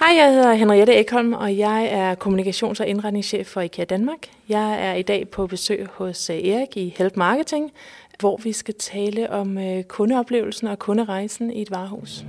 Hej, jeg hedder Henriette Ekholm, og jeg er kommunikations- og indretningschef for IKEA Danmark. Jeg er i dag på besøg hos øh, Erik i Help Marketing, hvor vi skal tale om øh, kundeoplevelsen og kunderejsen i et varehus.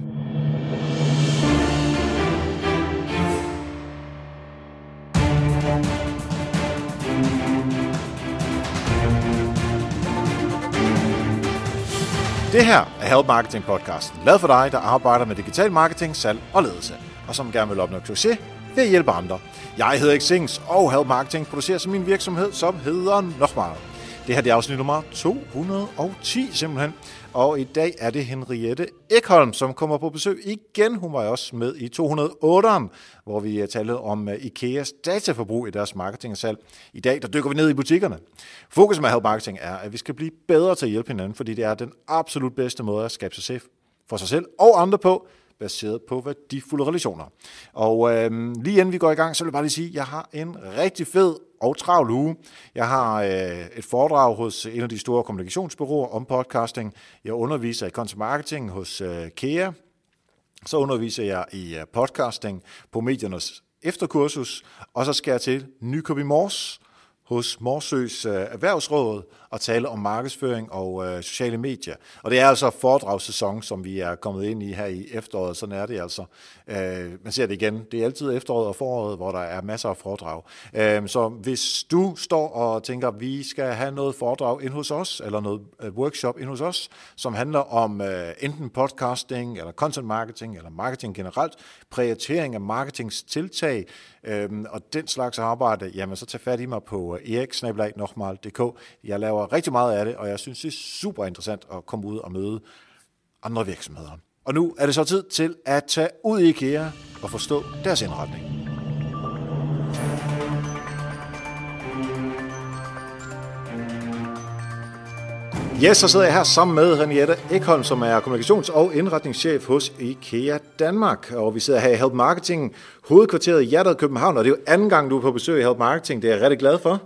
Det her er Help Marketing podcasten, lavet for dig, der arbejder med digital marketing, salg og ledelse, og som gerne vil opnå succes ved at hjælpe andre. Jeg hedder Xings, og Help Marketing producerer som min virksomhed, som hedder Nochmal. Det her det er afsnit nummer 210 simpelthen, og i dag er det Henriette Ekholm, som kommer på besøg igen. Hun var også med i 208'eren, hvor vi eh, talte om eh, IKEAs dataforbrug i deres marketing og salg. I dag der dykker vi ned i butikkerne. Fokus med Help Marketing er, at vi skal blive bedre til at hjælpe hinanden, fordi det er den absolut bedste måde at skabe succes for sig selv og andre på, baseret på værdifulde relationer. Og øh, lige inden vi går i gang, så vil jeg bare lige sige, at jeg har en rigtig fed og travl uge. Jeg har øh, et foredrag hos en af de store kommunikationsbyråer om podcasting. Jeg underviser i content marketing hos øh, KEA. Så underviser jeg i øh, podcasting på mediernes efterkursus, og så skal jeg til Nykøbing Mors hos Morsøs øh, Erhvervsråd og tale om markedsføring og øh, sociale medier. Og det er altså foredragssæson, som vi er kommet ind i her i efteråret. Sådan er det altså. Øh, man ser det igen. Det er altid efteråret og foråret, hvor der er masser af foredrag. Øh, så hvis du står og tænker, at vi skal have noget foredrag ind hos os, eller noget øh, workshop ind hos os, som handler om øh, enten podcasting, eller content marketing, eller marketing generelt, prioritering af marketingstiltag, øh, og den slags arbejde, jamen så tag fat i mig på øh, eriksnabelag.dk. Jeg laver rigtig meget af det, og jeg synes, det er super interessant at komme ud og møde andre virksomheder. Og nu er det så tid til at tage ud i IKEA og forstå deres indretning. Ja, så sidder jeg her sammen med Henriette Ekholm, som er kommunikations- og indretningschef hos IKEA Danmark. Og vi sidder her i Help Marketing, hovedkvarteret i hjertet København, og det er jo anden gang, du er på besøg i Help Marketing. Det er jeg rigtig glad for.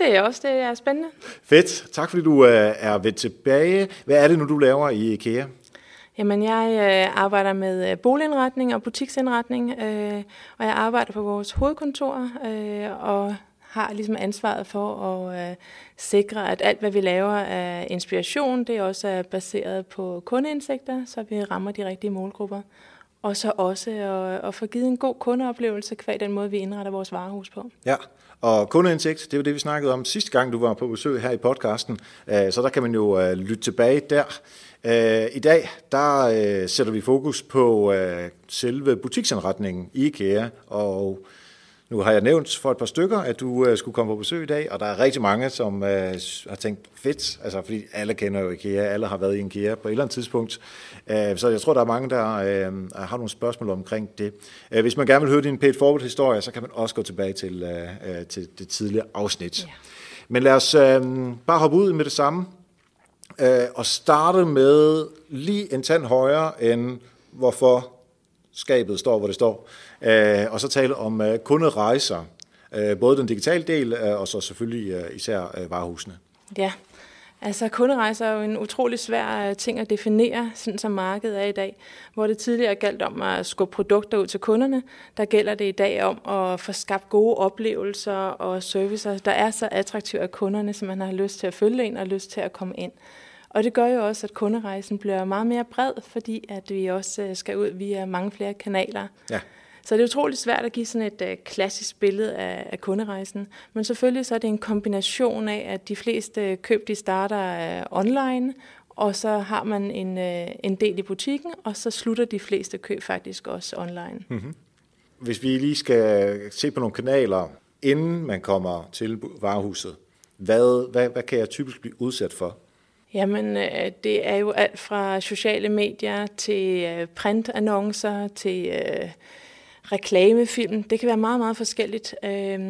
Det er også det er spændende. Fedt. Tak fordi du øh, er ved tilbage. Hvad er det nu, du laver i IKEA? Jamen, jeg øh, arbejder med øh, boligindretning og butiksindretning, øh, og jeg arbejder på vores hovedkontor øh, og har ligesom ansvaret for at øh, sikre, at alt, hvad vi laver af inspiration, det også er baseret på kundeindsigter, så vi rammer de rigtige målgrupper. Og så også at, at få givet en god kundeoplevelse kvæg den måde, vi indretter vores varehus på. Ja, og kundeindsigt, det er jo det, vi snakkede om sidste gang, du var på besøg her i podcasten. Øh, så der kan man jo øh, lytte tilbage der. Øh, I dag, der sætter vi fokus på selve butiksindretningen i IKEA, og nu har jeg nævnt for et par stykker, at du uh, skulle komme på besøg i dag, og der er rigtig mange, som uh, har tænkt, fedt, altså fordi alle kender jo IKEA, alle har været i IKEA på et eller andet tidspunkt. Uh, så jeg tror, der er mange, der uh, har nogle spørgsmål omkring det. Uh, hvis man gerne vil høre din pæt historie, så kan man også gå tilbage til, uh, til det tidligere afsnit. Yeah. Men lad os uh, bare hoppe ud med det samme, uh, og starte med lige en tand højere end hvorfor skabet står, hvor det står. Øh, og så tale om øh, kunderejser, øh, både den digitale del, og så selvfølgelig især varehusene. Ja, altså kunderejser er jo en utrolig svær ting at definere, sådan som markedet er i dag. Hvor det tidligere galt om at skubbe produkter ud til kunderne, der gælder det i dag om at få skabt gode oplevelser og servicer, der er så attraktive af kunderne, som man har lyst til at følge ind og lyst til at komme ind. Og det gør jo også, at kunderejsen bliver meget mere bred, fordi at vi også skal ud via mange flere kanaler. Ja. Så det er utroligt svært at give sådan et uh, klassisk billede af, af kunderejsen. Men selvfølgelig så er det en kombination af, at de fleste køb de starter uh, online, og så har man en, uh, en del i butikken, og så slutter de fleste køb faktisk også online. Mm-hmm. Hvis vi lige skal se på nogle kanaler, inden man kommer til varehuset, hvad, hvad, hvad kan jeg typisk blive udsat for? Jamen, det er jo alt fra sociale medier til printannoncer til reklamefilm. Det kan være meget, meget forskelligt. Øh,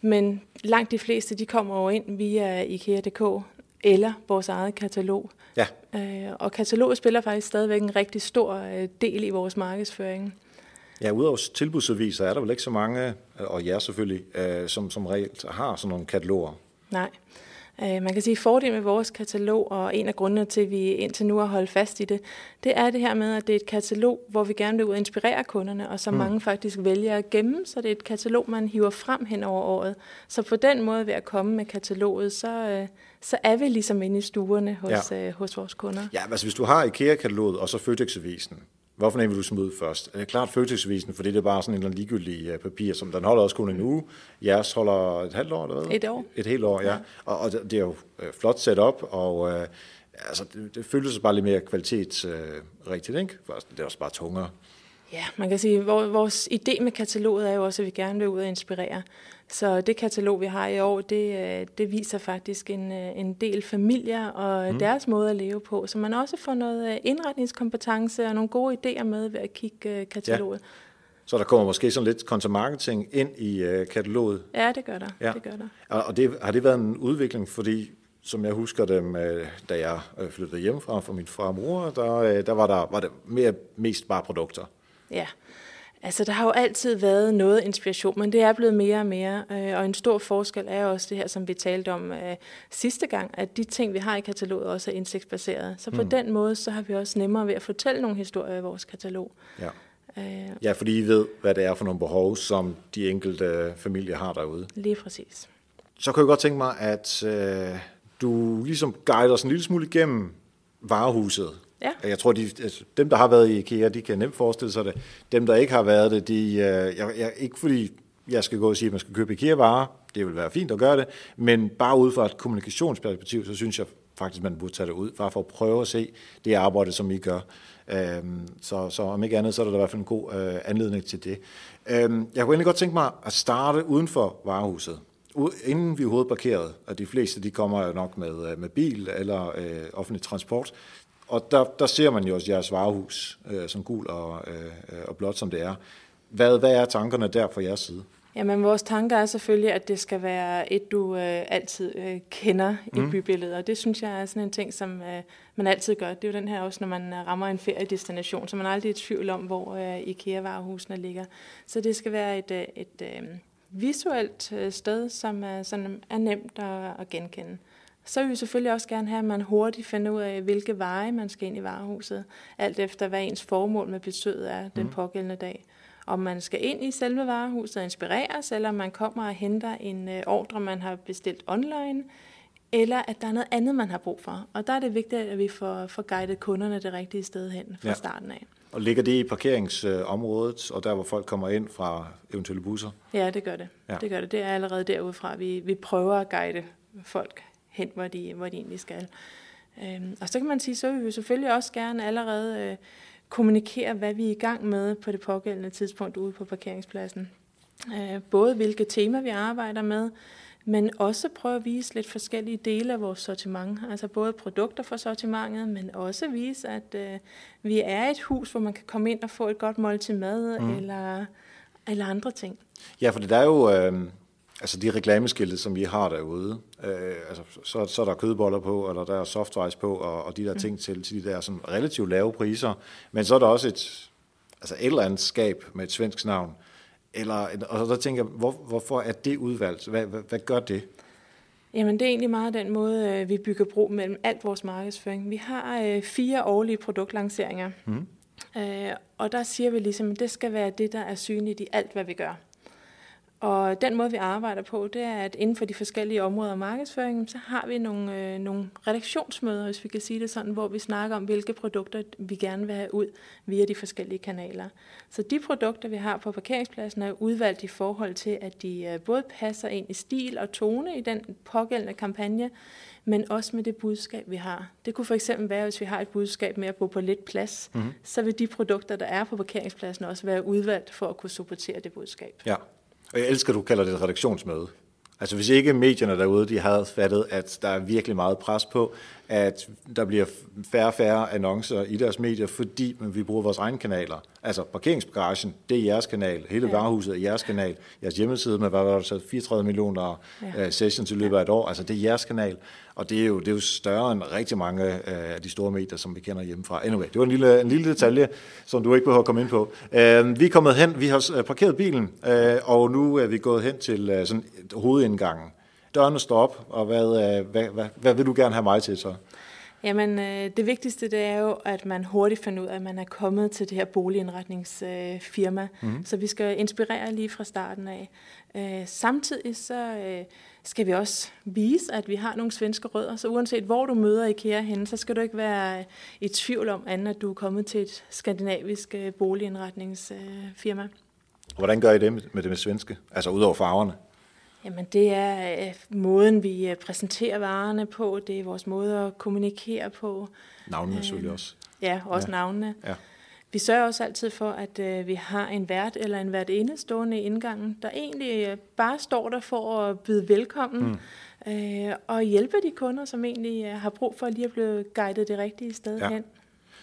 men langt de fleste, de kommer jo ind via IKEA.dk eller vores eget katalog. Ja. Øh, og kataloget spiller faktisk stadigvæk en rigtig stor øh, del i vores markedsføring. Ja, udover tilbudsaviser er der vel ikke så mange, og jer selvfølgelig, øh, som, som reelt har sådan nogle kataloger? Nej. Øh, man kan sige, at fordelen med vores katalog, og en af grundene til, at vi indtil nu har holdt fast i det, det er det her med, at det er et katalog, hvor vi gerne vil ud og inspirere kunderne, og som mm. mange faktisk vælger at gemme, så det er et katalog, man hiver frem hen over året. Så på den måde ved at komme med kataloget, så, øh, så er vi ligesom inde i stuerne hos, ja. øh, hos vores kunder. Ja, altså hvis du har IKEA-kataloget og så Føtex-avisen, Hvorfor vil du smide ud først? Det er klart Føtexavisen, for det er bare sådan en ligegyldig øh, papir, som den holder også kun en uge. Jeres holder et halvt år, eller hvad? Et år. Et helt år, ja. ja. Og, og det er jo øh, flot sat op, og øh, altså, det, det føles bare lidt mere kvalitetsrigtigt, øh, ikke? Det er også bare tungere. Ja, man kan sige, at vores idé med kataloget er jo også, at vi gerne vil ud og inspirere. Så det katalog, vi har i år, det, øh, det viser faktisk en, øh, en del familier og mm. deres måde at leve på. Så man også får noget øh, indretningskompetence og nogle gode idéer med ved at kigge kataloget. Ja. Så der kommer måske sådan lidt content marketing ind i kataloget? Ja, det gør der. Ja. Det gør der. Og det, har det været en udvikling, fordi som jeg husker dem, da jeg flyttede hjemmefra fra min far og mor, der, der var der var det mere, mest bare produkter. Ja, Altså, der har jo altid været noget inspiration, men det er blevet mere og mere. Øh, og en stor forskel er også det her, som vi talte om øh, sidste gang, at de ting, vi har i kataloget, også er indsigtsbaserede. Så på mm. den måde, så har vi også nemmere ved at fortælle nogle historier i vores katalog. Ja. Øh, ja, fordi I ved, hvad det er for nogle behov, som de enkelte familier har derude. Lige præcis. Så kan jeg godt tænke mig, at øh, du ligesom guider os en lille smule igennem varehuset. Ja. Jeg tror, de, altså, dem, der har været i IKEA, de kan nemt forestille sig det. Dem, der ikke har været det, de, øh, jeg, jeg, ikke fordi jeg skal gå og sige, at man skal købe IKEA-varer, det vil være fint at gøre det, men bare ud fra et kommunikationsperspektiv, så synes jeg faktisk, man burde tage det ud, bare for at prøve at se det arbejde, som I gør. Øhm, så, så om ikke andet, så er der i hvert fald en god øh, anledning til det. Øhm, jeg kunne egentlig godt tænke mig at starte uden for varehuset. Inden vi er parkeret, og de fleste de kommer jo nok med, øh, med bil eller øh, offentlig transport, og der, der ser man jo også jeres varehus, øh, som gul og, øh, og blåt som det er. Hvad, hvad er tankerne der fra jeres side? Jamen, vores tanker er selvfølgelig, at det skal være et, du øh, altid øh, kender i mm. bybilledet. Og det synes jeg er sådan en ting, som øh, man altid gør. Det er jo den her også, når man øh, rammer en feriedestination, så man er aldrig i tvivl om, hvor øh, IKEA-varehusene ligger. Så det skal være et, øh, et øh, visuelt øh, sted, som er, som er nemt at, at genkende. Så vil vi selvfølgelig også gerne have, at man hurtigt finder ud af, hvilke veje man skal ind i varehuset, alt efter hvad ens formål med besøget er den mm. pågældende dag. Om man skal ind i selve varehuset og inspireres, eller om man kommer og henter en øh, ordre, man har bestilt online, eller at der er noget andet, man har brug for. Og der er det vigtigt, at vi får, får guidet kunderne det rigtige sted hen fra ja. starten af. Og ligger det i parkeringsområdet, og der, hvor folk kommer ind fra eventuelle busser? Ja, det gør det. Ja. Det gør det. Det er allerede derudfra, vi, vi prøver at guide folk hen, hvor de, hvor de egentlig skal. Øhm, og så kan man sige, så vil vi selvfølgelig også gerne allerede øh, kommunikere, hvad vi er i gang med på det pågældende tidspunkt ude på parkeringspladsen. Øh, både hvilke temaer vi arbejder med, men også prøve at vise lidt forskellige dele af vores sortiment. Altså både produkter for sortimentet, men også vise, at øh, vi er et hus, hvor man kan komme ind og få et godt måltid mad mm. eller, eller andre ting. Ja, for det er jo... Øh Altså de reklameskilte, som vi har derude, øh, altså, så, så er der kødboller på, eller der er softice på, og, og de der mm. ting til, til de der sådan relativt lave priser. Men så er der også et, altså et eller andet skab med et svensk navn. Eller, og så tænker jeg, hvor, hvorfor er det udvalgt? Hvad, hvad, hvad gør det? Jamen det er egentlig meget den måde, øh, vi bygger bro mellem alt vores markedsføring. Vi har øh, fire årlige produktlanceringer, mm. øh, og der siger vi ligesom, at det skal være det, der er synligt i alt, hvad vi gør. Og den måde, vi arbejder på, det er, at inden for de forskellige områder af markedsføringen, så har vi nogle, øh, nogle redaktionsmøder, hvis vi kan sige det sådan, hvor vi snakker om, hvilke produkter vi gerne vil have ud via de forskellige kanaler. Så de produkter, vi har på parkeringspladsen, er udvalgt i forhold til, at de øh, både passer ind i stil og tone i den pågældende kampagne, men også med det budskab, vi har. Det kunne for eksempel være, hvis vi har et budskab med at bo på lidt plads, mm-hmm. så vil de produkter, der er på parkeringspladsen, også være udvalgt for at kunne supportere det budskab. Ja. Og jeg elsker, at du kalder det et redaktionsmøde. Altså hvis ikke medierne derude, de havde fattet, at der er virkelig meget pres på, at der bliver færre og færre annoncer i deres medier, fordi vi bruger vores egne kanaler. Altså parkeringsbagagen, det er jeres kanal. Hele ja. varehuset er jeres kanal. Jeres hjemmeside med, hvad var det 34 millioner ja. uh, sessions i løbet af et år. Altså det er jeres kanal. Og det er jo, det er jo større end rigtig mange uh, af de store medier, som vi kender hjemmefra. Anyway, det var en lille, en lille detalje, som du ikke behøver at komme ind på. Uh, vi er kommet hen, vi har øh, parkeret bilen, uh, og nu er vi gået hen til sådan hovedindgangen. dørene står op, og hvad, hvad, hvad, hvad vil du gerne have mig til så? Jamen, øh, det vigtigste det er jo, at man hurtigt finder ud af, at man er kommet til det her boligindretningsfirma. Øh, mm. Så vi skal inspirere lige fra starten af. Øh, samtidig så øh, skal vi også vise, at vi har nogle svenske rødder. Så uanset hvor du møder IKEA henne, så skal du ikke være i tvivl om, andet, at du er kommet til et skandinavisk øh, boligindretningsfirma. Øh, Hvordan gør I det med, med det med svenske? Altså udover farverne? Jamen det er øh, måden, vi øh, præsenterer varerne på, det er vores måde at kommunikere på. Navnene øh, selvfølgelig også. Ja, også ja. navnene. Ja. Vi sørger også altid for, at øh, vi har en vært eller en vært stående i indgangen, der egentlig øh, bare står der for at byde velkommen mm. øh, og hjælpe de kunder, som egentlig øh, har brug for lige at blive guidet det rigtige sted ja. hen.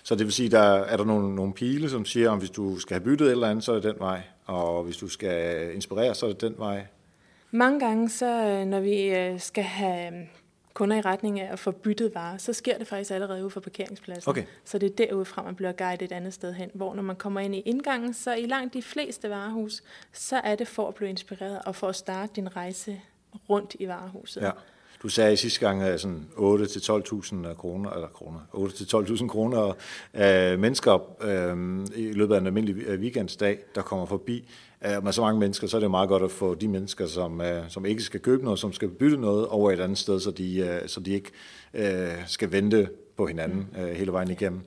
Så det vil sige, der er der nogle, nogle pile, som siger, om hvis du skal have byttet et eller andet, så er det den vej, og hvis du skal inspirere, så er det den vej. Mange gange, så øh, når vi øh, skal have øh, kunder i retning af at få byttet varer, så sker det faktisk allerede ude for parkeringspladsen. Okay. Så det er derudfra, man bliver guidet et andet sted hen, hvor når man kommer ind i indgangen, så i langt de fleste varehus, så er det for at blive inspireret og for at starte din rejse rundt i varehuset. Ja. Du sagde i sidste gang, at sådan 8 til 12.000 kroner, eller kroner, 8 til 12.000 kroner øh, mennesker øh, i løbet af en almindelig weekendsdag, der kommer forbi. Øh, med så mange mennesker, så er det meget godt at få de mennesker, som, øh, som ikke skal købe noget, som skal bytte noget, over et andet sted, så de, øh, så de ikke øh, skal vente på hinanden øh, hele vejen igennem.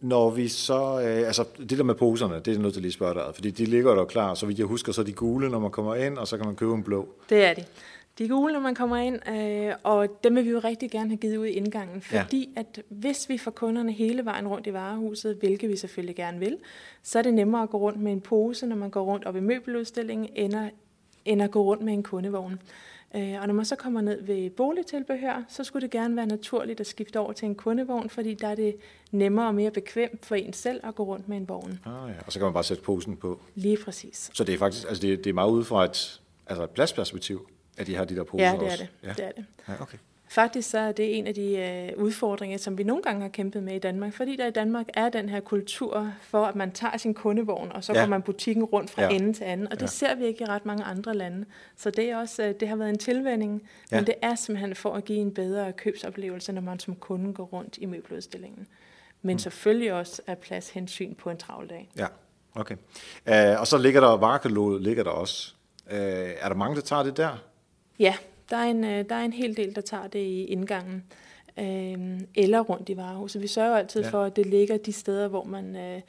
Når vi så, øh, altså det der med poserne, det er nødt til lige at spørge dig, fordi de ligger der klar, så vidt jeg husker, så er de gule, når man kommer ind, og så kan man købe en blå. Det er de. De er gule, når man kommer ind, øh, og dem vil vi jo rigtig gerne have givet ud i indgangen, fordi ja. at hvis vi får kunderne hele vejen rundt i varehuset, hvilket vi selvfølgelig gerne vil, så er det nemmere at gå rundt med en pose, når man går rundt op i møbeludstillingen, end at, end at gå rundt med en kundevogn. Øh, og når man så kommer ned ved boligtilbehør, så skulle det gerne være naturligt at skifte over til en kundevogn, fordi der er det nemmere og mere bekvemt for en selv at gå rundt med en vogn. Ah, ja. Og så kan man bare sætte posen på. Lige præcis. Så det er faktisk, altså det, det er meget ud fra et, altså et pladsperspektiv at de har de der poser Ja, det er det. Ja. det, er det. Ja, okay. Faktisk så er det en af de øh, udfordringer, som vi nogle gange har kæmpet med i Danmark, fordi der i Danmark er den her kultur for, at man tager sin kundevogn, og så ja. går man butikken rundt fra ja. ende til anden, og det ja. ser vi ikke i ret mange andre lande. Så det, er også, øh, det har været en tilvænding, ja. men det er simpelthen for at give en bedre købsoplevelse, når man som kunde går rundt i møbeludstillingen. Men mm. selvfølgelig også er plads hensyn på en travl dag. Ja, okay. Uh, og så ligger der varekataloget, ligger der også. Uh, er der mange, der tager det der? Ja, der er en, øh, der er en hel del, der tager det i indgangen øh, eller rundt i varehuset. Vi sørger altid ja. for, at det ligger de steder, hvor man øh,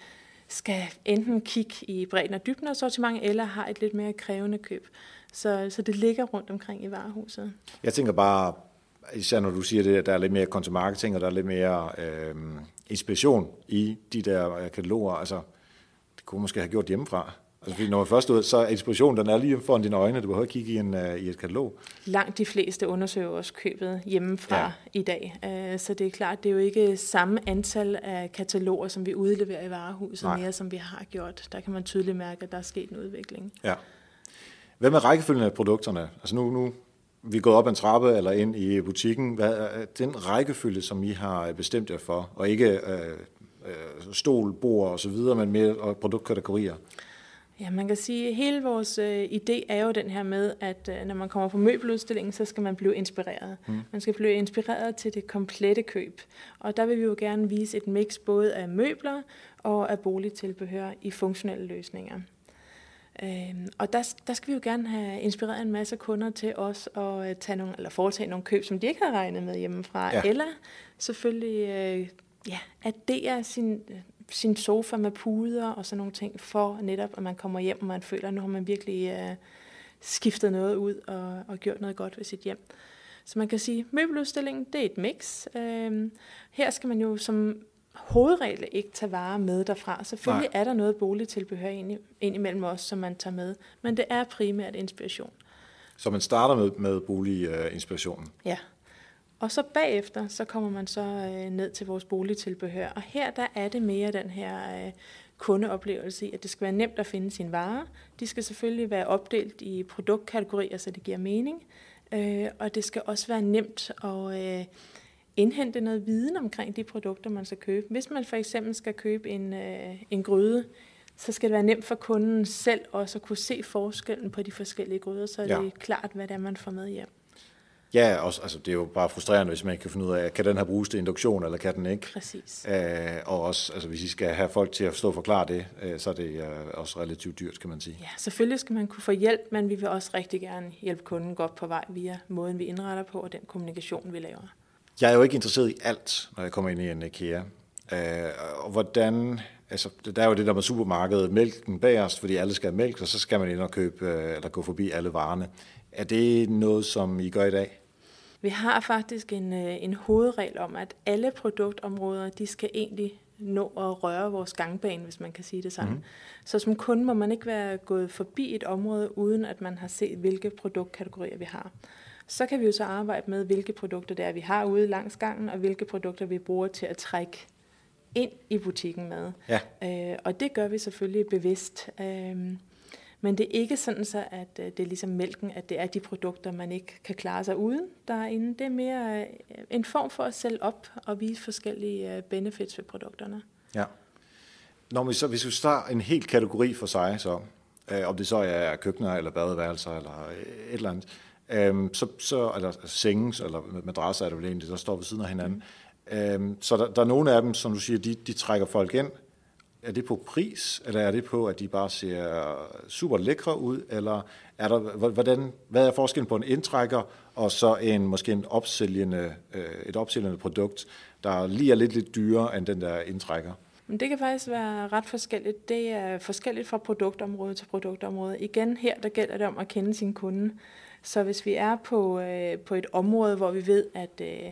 skal enten kigge i bredden og dybden af sortiment, eller har et lidt mere krævende køb. Så, så det ligger rundt omkring i varehuset. Jeg tænker bare, især når du siger det, at der er lidt mere content marketing, og der er lidt mere øh, inspiration i de der øh, kataloger, altså det kunne man måske have gjort hjemmefra. Altså, fordi når man først ud, så er inspirationen, den er lige foran dine øjne. Du behøver ikke kigge i, en, uh, i et katalog. Langt de fleste undersøger også købet hjemmefra ja. i dag. Uh, så det er klart, det er jo ikke samme antal af kataloger, som vi udleverer i varehuset, Nej. mere som vi har gjort. Der kan man tydeligt mærke, at der er sket en udvikling. Ja. Hvad med rækkefølgen af produkterne? Altså nu, nu vi er gået op en trappe eller ind i butikken. Hvad er den rækkefølge, som I har bestemt jer for? Og ikke øh, øh, stol, bord og så videre, men mere produktkategorier? Ja, man kan sige, at hele vores øh, idé er jo den her med, at øh, når man kommer på møbeludstillingen, så skal man blive inspireret. Mm. Man skal blive inspireret til det komplette køb. Og der vil vi jo gerne vise et mix både af møbler og af boligtilbehør i funktionelle løsninger. Øhm, og der, der skal vi jo gerne have inspireret en masse kunder til os at øh, tage nogle, eller foretage nogle køb, som de ikke har regnet med hjemmefra. Ja. Eller selvfølgelig øh, ja, addere sin sin sofa med puder og sådan nogle ting, for netop, at man kommer hjem, og man føler, at nu har man virkelig uh, skiftet noget ud og, og gjort noget godt ved sit hjem. Så man kan sige, at møbeludstillingen, det er et mix. Uh, her skal man jo som hovedregel ikke tage varer med derfra. Selvfølgelig Nej. er der noget boligtilbehør ind, ind imellem os, som man tager med, men det er primært inspiration. Så man starter med, med boliginspirationen? Ja. Og så bagefter, så kommer man så øh, ned til vores boligtilbehør. Og her der er det mere den her øh, kundeoplevelse i, at det skal være nemt at finde sine varer. De skal selvfølgelig være opdelt i produktkategorier, så det giver mening. Øh, og det skal også være nemt at øh, indhente noget viden omkring de produkter, man skal købe. Hvis man for eksempel skal købe en, øh, en gryde, så skal det være nemt for kunden selv også at kunne se forskellen på de forskellige gryder, så ja. det er klart, hvad det er, man får med hjem. Ja, også, altså, det er jo bare frustrerende, hvis man ikke kan finde ud af, kan den her bruges til induktion, eller kan den ikke? Præcis. Øh, og også, altså, hvis I skal have folk til at stå og forklare det, øh, så er det øh, også relativt dyrt, kan man sige. Ja, selvfølgelig skal man kunne få hjælp, men vi vil også rigtig gerne hjælpe kunden godt på vej via måden, vi indretter på, og den kommunikation, vi laver. Jeg er jo ikke interesseret i alt, når jeg kommer ind i en IKEA. Øh, og hvordan, altså, der er jo det der med supermarkedet, mælken bagerst, fordi alle skal have mælk, og så skal man ind og købe, øh, eller gå forbi alle varerne. Er det noget, som I gør i dag? Vi har faktisk en, øh, en hovedregel om, at alle produktområder, de skal egentlig nå at røre vores gangbane, hvis man kan sige det sådan. Mm. Så som kunde må man ikke være gået forbi et område, uden at man har set, hvilke produktkategorier vi har. Så kan vi jo så arbejde med, hvilke produkter det er, vi har ude langs gangen, og hvilke produkter vi bruger til at trække ind i butikken med. Ja. Øh, og det gør vi selvfølgelig bevidst. Øh, men det er ikke sådan så, at øh, det er ligesom mælken, at det er de produkter, man ikke kan klare sig uden derinde. Det er mere øh, en form for at sælge op og vise forskellige øh, benefits ved produkterne. Ja. Når vi så, hvis vi starter en helt kategori for sig, så, øh, om det så er køkkener eller badeværelser eller et eller andet, øh, så, så, eller senges eller madrasser er det vel egentlig, der står ved siden af hinanden. Mm. Øh, så der, der er nogle af dem, som du siger, de, de trækker folk ind, er det på pris, eller er det på, at de bare ser super lækre ud, eller er der, hvordan, hvad er forskellen på en indtrækker og så en måske en opsælgende, øh, et opsælgende produkt, der lige er lidt, lidt dyrere end den der indtrækker? Det kan faktisk være ret forskelligt. Det er forskelligt fra produktområde til produktområde. Igen her, der gælder det om at kende sin kunde. Så hvis vi er på, øh, på et område, hvor vi ved, at øh,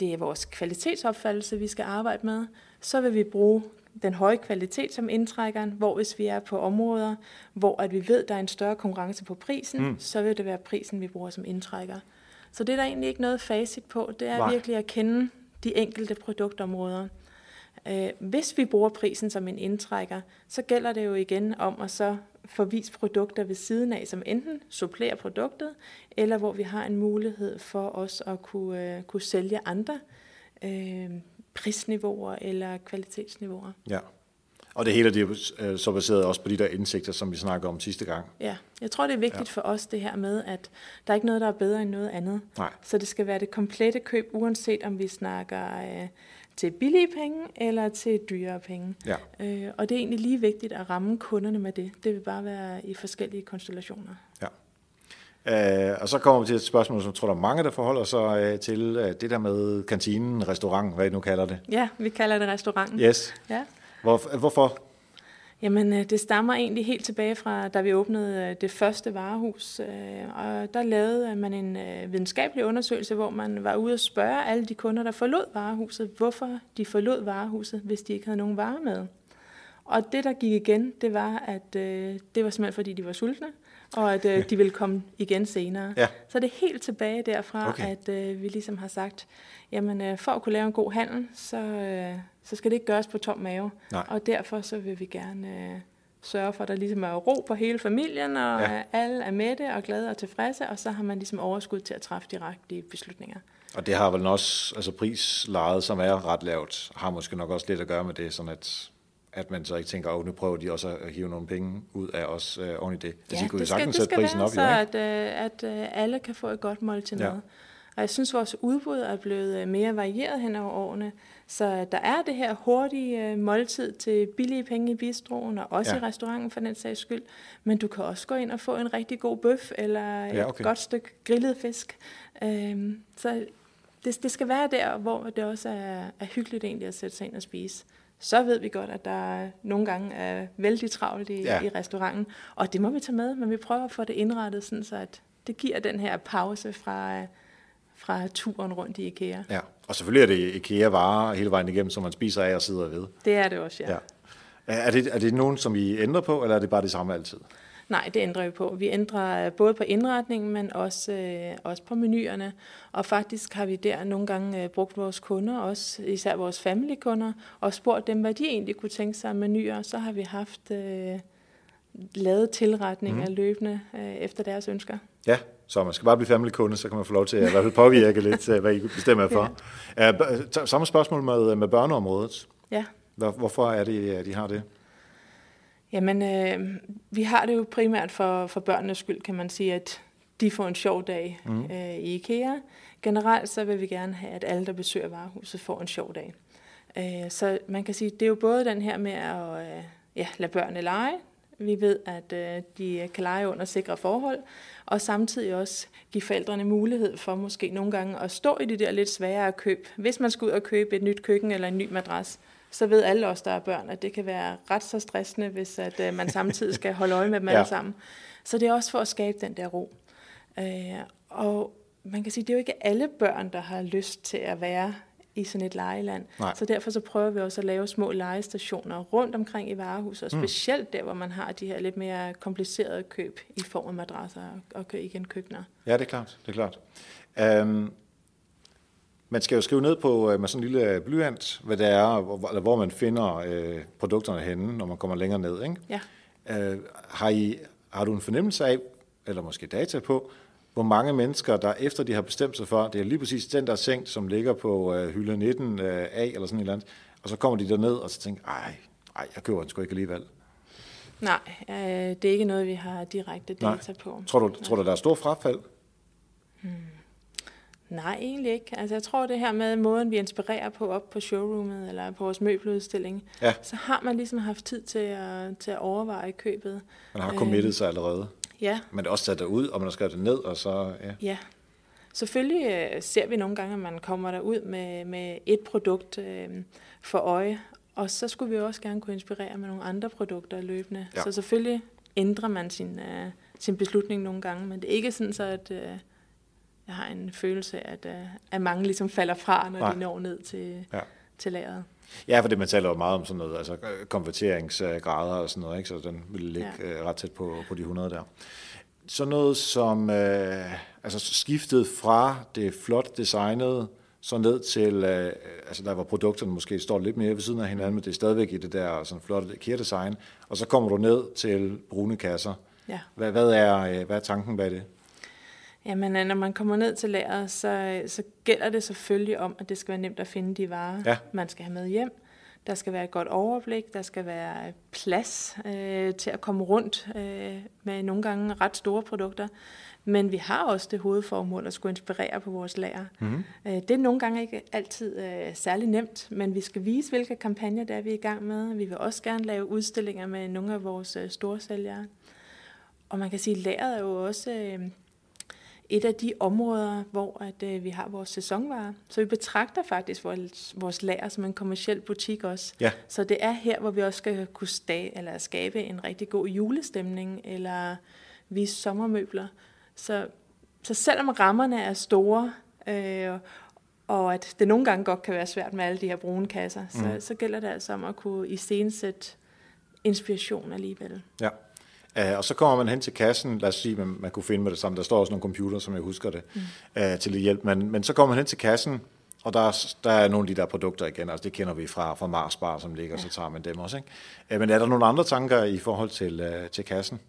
det er vores kvalitetsopfattelse, vi skal arbejde med, så vil vi bruge den høje kvalitet som indtrækkeren, hvor hvis vi er på områder, hvor at vi ved, der er en større konkurrence på prisen, mm. så vil det være prisen, vi bruger som indtrækker. Så det er der egentlig ikke noget facit på. Det er Nej. virkelig at kende de enkelte produktområder. Øh, hvis vi bruger prisen som en indtrækker, så gælder det jo igen om at så forvise produkter ved siden af, som enten supplerer produktet, eller hvor vi har en mulighed for os at kunne, uh, kunne sælge andre uh, prisniveauer eller kvalitetsniveauer. Ja. Og det hele det er øh, så baseret også på de der indsigter, som vi snakkede om sidste gang. Ja, jeg tror, det er vigtigt ja. for os det her med, at der er ikke noget, der er bedre end noget andet. Nej. Så det skal være det komplette køb, uanset om vi snakker øh, til billige penge eller til dyre penge. Ja. Øh, og det er egentlig lige vigtigt at ramme kunderne med det. Det vil bare være i forskellige konstellationer. Uh, og så kommer vi til et spørgsmål, som jeg tror, der er mange, der forholder sig uh, til uh, det der med kantinen, restaurant, hvad I nu kalder det. Ja, vi kalder det restauranten. Yes. Ja. Hvor, hvorfor? Jamen, det stammer egentlig helt tilbage fra, da vi åbnede det første varehus. Og der lavede man en videnskabelig undersøgelse, hvor man var ude og spørge alle de kunder, der forlod varehuset, hvorfor de forlod varehuset, hvis de ikke havde nogen varer med. Og det, der gik igen, det var, at det var simpelthen, fordi de var sultne og at øh, de vil komme igen senere. Ja. Så det er helt tilbage derfra, Okay. at øh, vi ligesom har sagt, jamen øh, for at kunne lave en god handel, så, øh, så skal det ikke gøres på tom mave. Nej. Og derfor så vil vi gerne øh, sørge for, at der ligesom er ro på hele familien, og Ja. alle er med det og glade og tilfredse, og så har man ligesom overskud til at træffe direkte beslutninger. Og det har vel også, altså prislejet, som er ret lavt, har måske nok også lidt at gøre med det, sådan at, at man så ikke tænker, at nu prøver de også at hive nogle penge ud af os øh, oven i det. Altså, I kunne jo det skal, sagtens det sætte prisen være op, så, jo, ikke? at, øh, at øh, alle kan få et godt måltid Ja. Og jeg synes, vores udbud er blevet øh, mere varieret hen over årene. Så der er det her hurtige øh, måltid til billige penge i bistroen, og også Ja. ja. i restauranten for den sags skyld. Men du kan også gå ind og få en rigtig god bøf, eller et Ja, okay. godt stykke grillet fisk. Øhm, så det, det skal være der, hvor det også er, er hyggeligt egentlig at sætte sig ind og spise. Så ved vi godt, at der nogle gange er vældig travlt i, Ja. i restauranten, og det må vi tage med, men vi prøver at få det indrettet, sådan så at det giver den her pause fra, fra turen rundt i IKEA. Ja. Og selvfølgelig er det IKEA-varer hele vejen igennem, som man spiser af og sidder ved. Det er det også, ja. Ja. Er det, er det nogen, som I ændrer på, eller er det bare det samme altid? Nej, det ændrer vi på. Vi ændrer både på indretningen, men også, øh, også på menuerne. Og faktisk har vi der nogle gange øh, brugt vores kunder, også især vores family-kunder, og spurgt dem, hvad de egentlig kunne tænke sig af menuer. Så har vi haft øh, lavet tilretninger mm. løbende øh, efter deres ønsker. Ja, så man skal bare blive family-kunde, så kan man få lov til at i hvert fald påvirke lidt, øh, hvad I bestemmer for. Ja. Samme spørgsmål med, med børneområdet. Ja. Hvor- Hvorfor er det, at de har det? Jamen, øh, vi har det jo primært for, for børnenes skyld, kan man sige, at de får en sjov dag mm. øh, i IKEA. Generelt så vil vi gerne have, at alle, der besøger varehuset, får en sjov dag. Øh, så man kan sige, det er jo både den her med at øh, ja, lade børnene lege. Vi ved, at øh, de kan lege under sikre forhold, og samtidig også give forældrene mulighed for måske nogle gange at stå i de der lidt svære køb. Hvis man skal ud og købe et nyt køkken eller en ny madras, så ved alle os, der er børn, at det kan være ret så stressende, hvis at, øh, man samtidig skal holde øje med dem ja. alle sammen. Så det er også for at skabe den der ro. Øh, og man kan sige, det er jo ikke alle børn, der har lyst til at være i sådan et legeland. Nej. Så derfor så prøver vi også at lave små legestationer rundt omkring i varehuset, og mm. specielt der, hvor man har de her lidt mere komplicerede køb i form af madrasser og, og igen køkkener. Ja, det er klart. Det er klart. Um, man skal jo skrive ned på øh, med sådan en lille blyant, hvad det er, hvor, eller hvor man finder øh, produkterne henne, når man kommer længere ned. Ikke? Ja. Uh, har, I, har du en fornemmelse af, eller måske data på, hvor mange mennesker, der efter de har bestemt sig for, det er lige præcis den der seng, som ligger på øh, hylde 19 øh, A eller sådan et eller andet, og så kommer de derned og så tænker, ej, ej, jeg køber den sgu ikke alligevel. Nej, øh, det er ikke noget, vi har direkte data Nej. på. Tror du, tror du, der er stor frafald? Hmm. Nej, egentlig ikke. Altså, jeg tror, det her med måden, vi inspirerer på op på showroomet eller på vores møbeludstilling, ja. så har man ligesom haft tid til at, til at overveje købet. Man har committet øh, sig allerede. Ja. Men det er også sat ud, og man har skrevet det ned, og så... Ja. ja. Selvfølgelig øh, ser vi nogle gange, at man kommer derud med, med et produkt øh, for øje, og så skulle vi også gerne kunne inspirere med nogle andre produkter løbende. Ja. Så selvfølgelig ændrer man sin, øh, sin beslutning nogle gange, men det er ikke sådan så, at øh, jeg har en følelse af, at, øh, at mange ligesom falder fra, når Nej. de når ned til, ja. til lageret. Ja, for det man taler jo meget om sådan noget, altså konverteringsgrader og sådan noget, ikke? så den vil ligge ja. Øh, ret tæt på, på de 100 der. Så noget som øh, altså skiftet fra det flot designede, så ned til, øh, altså der hvor produkterne måske står lidt mere ved siden af hinanden, men det er stadigvæk i det der sådan flotte IKEA-design, og så kommer du ned til brune kasser. Ja. Hvad, hvad, er, øh, hvad er tanken bag det? Jamen, øh, når man kommer ned til lageret, så, så gælder det selvfølgelig om, at det skal være nemt at finde de varer, ja. man skal have med hjem. Der skal være et godt overblik, der skal være plads øh, til at komme rundt øh, med nogle gange ret store produkter. Men vi har også det hovedformål at skulle inspirere på vores lager. Mm-hmm. Øh, det er nogle gange ikke altid øh, særlig nemt, men vi skal vise, hvilke kampagner der er vi er i gang med. Vi vil også gerne lave udstillinger med nogle af vores øh, store sælgere. Og man kan sige, at lageret er jo også... Øh, et af de områder, hvor at, øh, vi har vores sæsonvarer. Så vi betragter faktisk vores, vores lager som en kommersiel butik også. Ja. Så det er her, hvor vi også skal kunne sta- eller skabe en rigtig god julestemning, eller vise sommermøbler. Så, så selvom rammerne er store, øh, og at det nogle gange godt kan være svært med alle de her brune kasser, mm. så, så gælder det altså om at kunne iscenesætte inspiration alligevel. Ja. Uh, og så kommer man hen til kassen, lad os sige, man, man kunne finde med det samme, der står også nogle computer, som jeg husker det, mm. uh, til hjælp, men, men så kommer man hen til kassen, og der er, der er nogle af de der produkter igen, altså det kender vi fra, fra Mars Bar, som ligger, ja. så tager man dem også. Ikke? Uh, men er der nogle andre tanker i forhold til, uh, til kassen?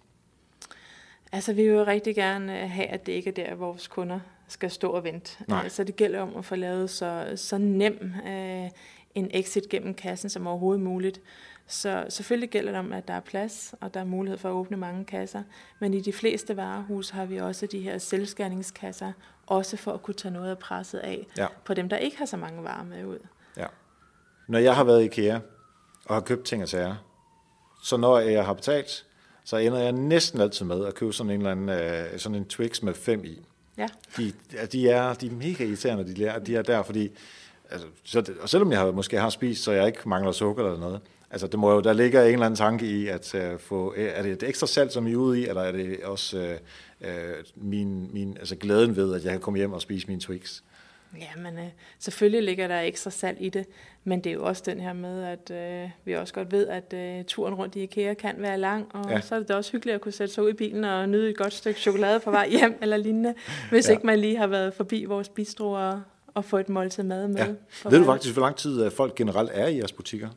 Altså vi vil jo rigtig gerne have, at det ikke er der, vores kunder skal stå og vente. Nej. Så det gælder om at få lavet så, så nem uh, en exit gennem kassen som overhovedet muligt. Så selvfølgelig gælder det om, at der er plads, og der er mulighed for at åbne mange kasser. Men i de fleste varehus har vi også de her selvskærningskasser, også for at kunne tage noget af presset af ja. på dem, der ikke har så mange varer med ud. Ja. Når jeg har været i IKEA og har købt ting og sager, så når jeg har betalt, så ender jeg næsten altid med at købe sådan en eller anden øh, sådan en Twix med fem i. Ja. De, de, er, de er mega irriterende, de er, de er der, fordi altså, så og selvom jeg har, måske har spist, så jeg ikke mangler sukker eller noget, Altså, det må jo, der ligger en eller anden tanke i at uh, få, er det et ekstra salg, som I er ude i, eller er det også uh, uh, min, min, altså glæden ved, at jeg kan komme hjem og spise mine Twix? Ja, men uh, selvfølgelig ligger der ekstra salg i det, men det er jo også den her med, at uh, vi også godt ved, at uh, turen rundt i IKEA kan være lang, og ja. så er det også hyggeligt at kunne sætte sig ud i bilen og nyde et godt stykke chokolade på vej hjem eller lignende, hvis ja. ikke man lige har været forbi vores bistro og, og få et måltid mad med. Ja. Ved du faktisk, hvor lang tid folk generelt er i jeres butikker?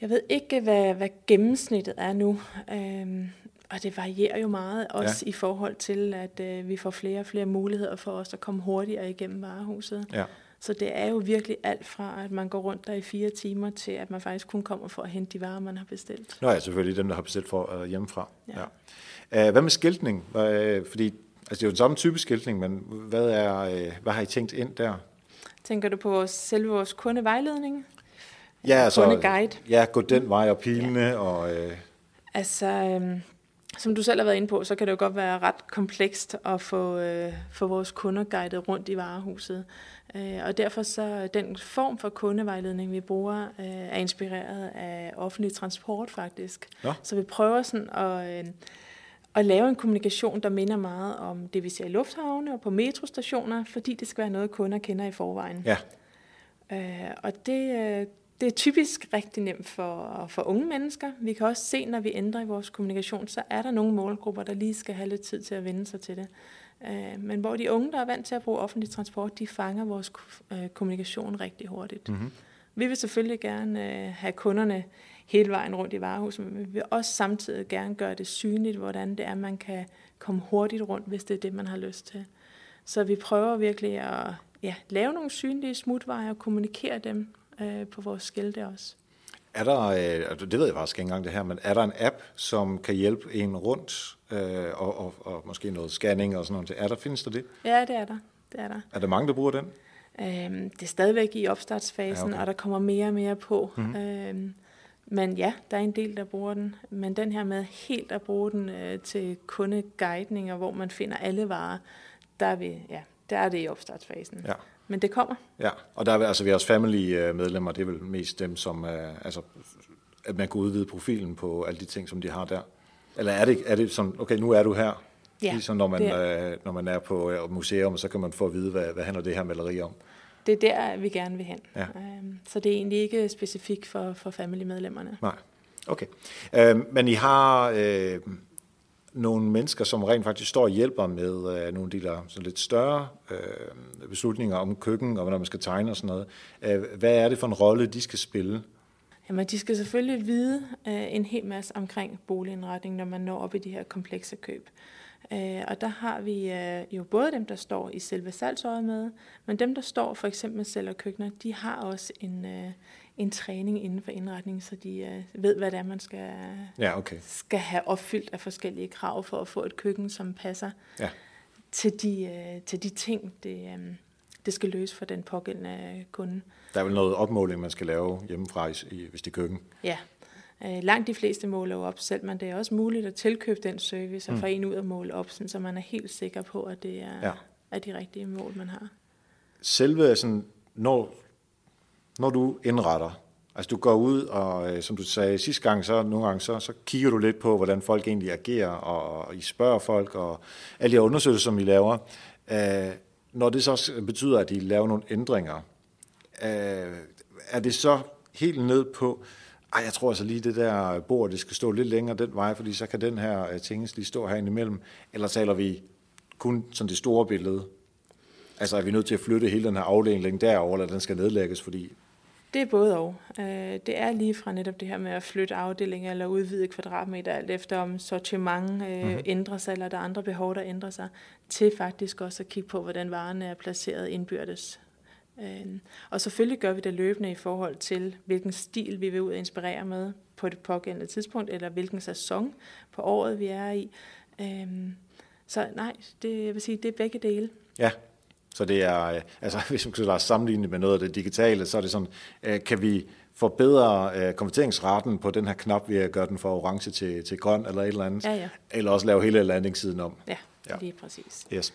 Jeg ved ikke, hvad, hvad gennemsnittet er nu. Øhm, og det varierer jo meget, også ja. i forhold til, at øh, vi får flere og flere muligheder for os at komme hurtigere igennem varehuset. Ja. Så det er jo virkelig alt fra, at man går rundt der i fire timer, til at man faktisk kun kommer for at hente de varer, man har bestilt. Nå ja, selvfølgelig dem, der har bestilt for uh, hjemmefra. Ja. Ja. Hvad med skiltning? Uh, fordi Altså det er jo den samme type skiltning, men hvad, er, øh, hvad har I tænkt ind der? Tænker du på vores, selve vores kundevejledning? Ja, altså, kundeguide. Ja, gå den vej og pilene ja. og... Øh, Altså, øhm, som du selv har været inde på, så kan det jo godt være ret komplekst at få, øh, få vores kunder guidet rundt i varehuset. Øh, og derfor så den form for kundevejledning, vi bruger, øh, er inspireret af offentlig transport faktisk. Nå. Så vi prøver sådan at, øh, at lave en kommunikation, der minder meget om det, vi ser i lufthavne og på metrostationer, fordi det skal være noget, kunder kender i forvejen. ja, Øh, og det, øh, det er typisk rigtig nemt for, for unge mennesker. Vi kan også se, når vi ændrer i vores kommunikation, så er der nogle målgrupper, der lige skal have lidt tid til at vende sig til det. Øh, men hvor de unge, der er vant til at bruge offentlig transport, de fanger vores øh, kommunikation rigtig hurtigt. mm-hmm. Vi vil selvfølgelig gerne øh, have kunderne hele vejen rundt i varehuset, men vi vil også samtidig gerne gøre det synligt, hvordan det er, man kan komme hurtigt rundt, hvis det er det, man har lyst til. Så vi prøver virkelig at ja, lave nogle synlige smutveje og kommunikere dem øh, på vores skilte også. Er der, øh, det ved jeg faktisk ikke engang det her, men er der en app, som kan hjælpe en rundt, øh, og, og, og måske noget scanning og sådan noget? Er der, findes der det? Ja, det er der. Det er der. Er der mange, der bruger den? Øhm, det er stadigvæk i opstartsfasen, Ja, okay. og der kommer mere og mere på. Mhm. Mm-hmm. Øhm, men ja, der er en del, der bruger den. Men den her med helt at bruge den øh, til kundeguidninger, hvor man finder alle varer, der er, vi, ja, der er det i opstartsfasen. Ja. Men det kommer. Ja, og der er altså vores family-medlemmer, det er vel mest dem, som er, altså, at man kan udvide profilen på alle de ting, som de har der. Eller er det, er det sådan, okay, nu er du her, Ja, ligesom når man, øh, når man er på øh, museum, så kan man få at vide, hvad, hvad handler det her maleri om. Det er der, vi gerne vil hen. Ja. Øhm, så det er egentlig ikke specifikt for, for family-medlemmerne. Nej, okay. Øh, men I har øh, nogle mennesker, som rent faktisk står og hjælper med øh, nogle af de der så lidt større øh, beslutninger om køkken, og hvordan man skal tegne og sådan noget. Øh, hvad er det for en rolle, de skal spille? Jamen, de skal selvfølgelig vide øh, en hel masse omkring boligindretning, når man når op i de her komplekse køb. Øh, og der har vi øh, jo både dem, der står i selve salgsøjet med, men dem, der står for eksempel sælger køkkener, de har også en, øh, en træning inden for indretning, så de øh, ved, hvad det er, man skal, Ja, okay. skal have opfyldt af forskellige krav for at få et køkken, som passer Ja. til, de, øh, til de ting, det, øh, det skal løse for den pågældende kunde. Der er vel noget opmåling, man skal lave hjemmefra, i- hvis det er køkken. Ja, øh, langt de fleste måler jo op selv, men det er også muligt at tilkøbe den service og Mm. få en ud at måle op, sådan, så man er helt sikker på, at det er, ja. er de rigtige mål, man har. Selve sådan, når, når du indretter, altså du går ud, og øh, som du sagde sidste gang, så nogle gange, så, så kigger du lidt på, hvordan folk egentlig agerer, og, og I spørger folk, og alle de her undersøgelser, som I laver. Øh, når det så betyder, at I laver nogle ændringer, øh, er det så helt ned på, ej, jeg tror altså lige det der bord, det skal stå lidt længere den vej, fordi så kan den her øh, lige stå herinde imellem, eller taler vi kun sådan det store billede? Altså er vi nødt til at flytte hele den her afdeling derover, eller den skal nedlægges, fordi... Det er både og. Øh, Det er lige fra netop det her med at flytte afdelinger eller udvide kvadratmeter, alt efter om sortiment øh, mm. ændrer sig, eller der er andre behov, der ændrer sig, til faktisk også at kigge på, hvordan varerne er placeret indbyrdes. Øh, Og selvfølgelig gør vi det løbende i forhold til, hvilken stil vi vil ud og inspirere med på det pågældende tidspunkt, eller hvilken sæson på året vi er i. Øh, Så nej, det, jeg vil sige, det er begge dele. Ja, så det er, øh, altså hvis man os sammenligne med noget af det digitale, så er det sådan, øh, kan vi forbedre øh, konverteringsraten på den her knap ved at gøre den fra orange til, til grøn eller et eller andet, Ja, ja. eller også lave hele landingssiden om. Ja, Ja. lige præcis. Yes.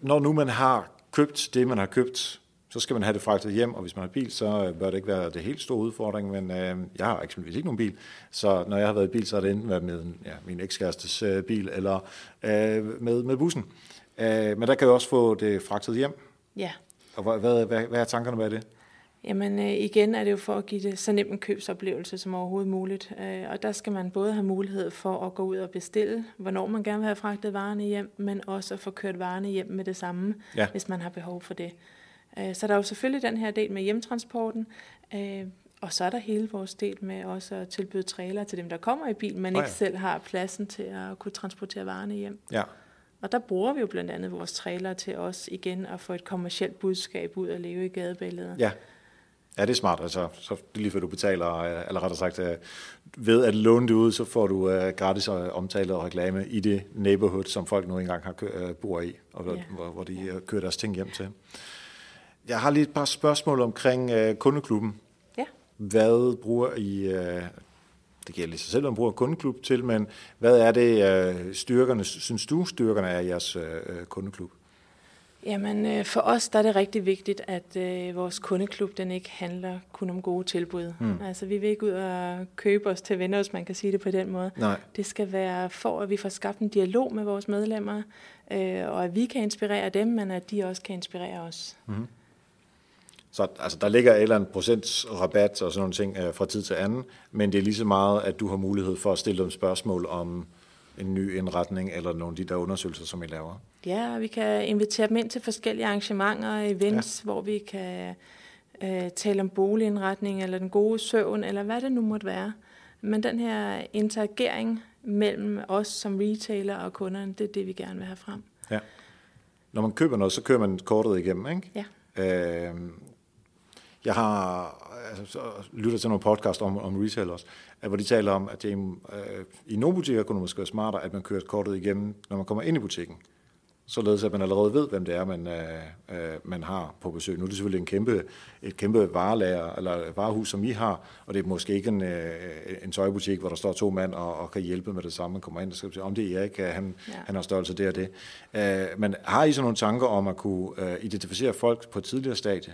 Når nu man har købt det, man har købt, så skal man have det fragtet hjem, og hvis man har bil, så bør det ikke være det helt store udfordring, men øh, jeg har eksempelvis ikke nogen bil, så når jeg har været i bil, så har det enten været med ja, min ekskærestes øh, bil, eller øh, med, med bussen. Øh, men der kan jeg også få det fragtet hjem, Ja. og hvad, hvad, hvad, hvad er tankerne bag det? Jamen øh, igen er det jo for at give det så nem en købsoplevelse som overhovedet muligt. Øh, og der skal man både have mulighed for at gå ud og bestille, hvornår man gerne vil have fragtet varerne hjem, men også at få kørt varerne hjem med det samme, Ja. hvis man har behov for det. Øh, så der er jo selvfølgelig den her del med hjemtransporten, øh, og så er der hele vores del med også at tilbyde trailer til dem, der kommer i bil, men ikke ja. selv har pladsen til at kunne transportere varerne hjem. Ja, Og der bruger vi jo blandt andet vores trailer til også igen at få et kommercielt budskab ud og leve i gadebilledet. ja. Ja, det er smart. Altså, så lige før du betaler, øh, eller rettere sagt, øh, ved at låne det ud, så får du uh, gratis omtale og reklame i det neighborhood, som folk nu engang har kø- bor i, og ja. hvor, hvor de uh, kører deres ting hjem til. Jeg har lige et par spørgsmål omkring uh, kundeklubben. Ja. Hvad bruger I, uh, det gælder lige sig selv, man bruger kundeklub til, men hvad er det uh, styrkerne, synes du styrkerne er i jeres uh, kundeklub? Jamen, øh, for os der er det rigtig vigtigt, at øh, vores kundeklub den ikke handler kun om gode tilbud. Mm. Altså, vi vil ikke ud og købe os til venner, hvis man kan sige det på den måde. Nej. Det skal være for, at vi får skabt en dialog med vores medlemmer, øh, og at vi kan inspirere dem, men at de også kan inspirere os. Mm. Så altså, der ligger et eller andet procents rabat og sådan nogle ting øh, fra tid til anden, men det er lige så meget, at du har mulighed for at stille dem spørgsmål om en ny indretning eller nogle af de der undersøgelser, som I laver. Ja, vi kan invitere dem ind til forskellige arrangementer og events, ja. hvor vi kan øh, tale om boligindretning eller den gode søvn, eller hvad det nu måtte være. Men den her interagering mellem os som retailer og kunderne, det er det, vi gerne vil have frem. Ja. Når man køber noget, så kører man kortet igennem, ikke? Ja. Øh, jeg har altså, lytter til nogle podcast om, om retail også, hvor de taler om, at det, øh, i nogle butikker kunne det måske være smartere, at man kører kortet igennem, når man kommer ind i butikken således at man allerede ved, hvem det er, man, øh, øh, man har på besøg. Nu er det selvfølgelig en kæmpe, et kæmpe varelager, eller varehus, som I har, og det er måske ikke en, øh, en tøjbutik, hvor der står to mand og, og kan hjælpe med det samme. Man kommer ind og skal sige, om det er Erik, han, ja. han har størrelse det og det. Øh, men har I så nogle tanker om at kunne øh, identificere folk på et tidligere stadie?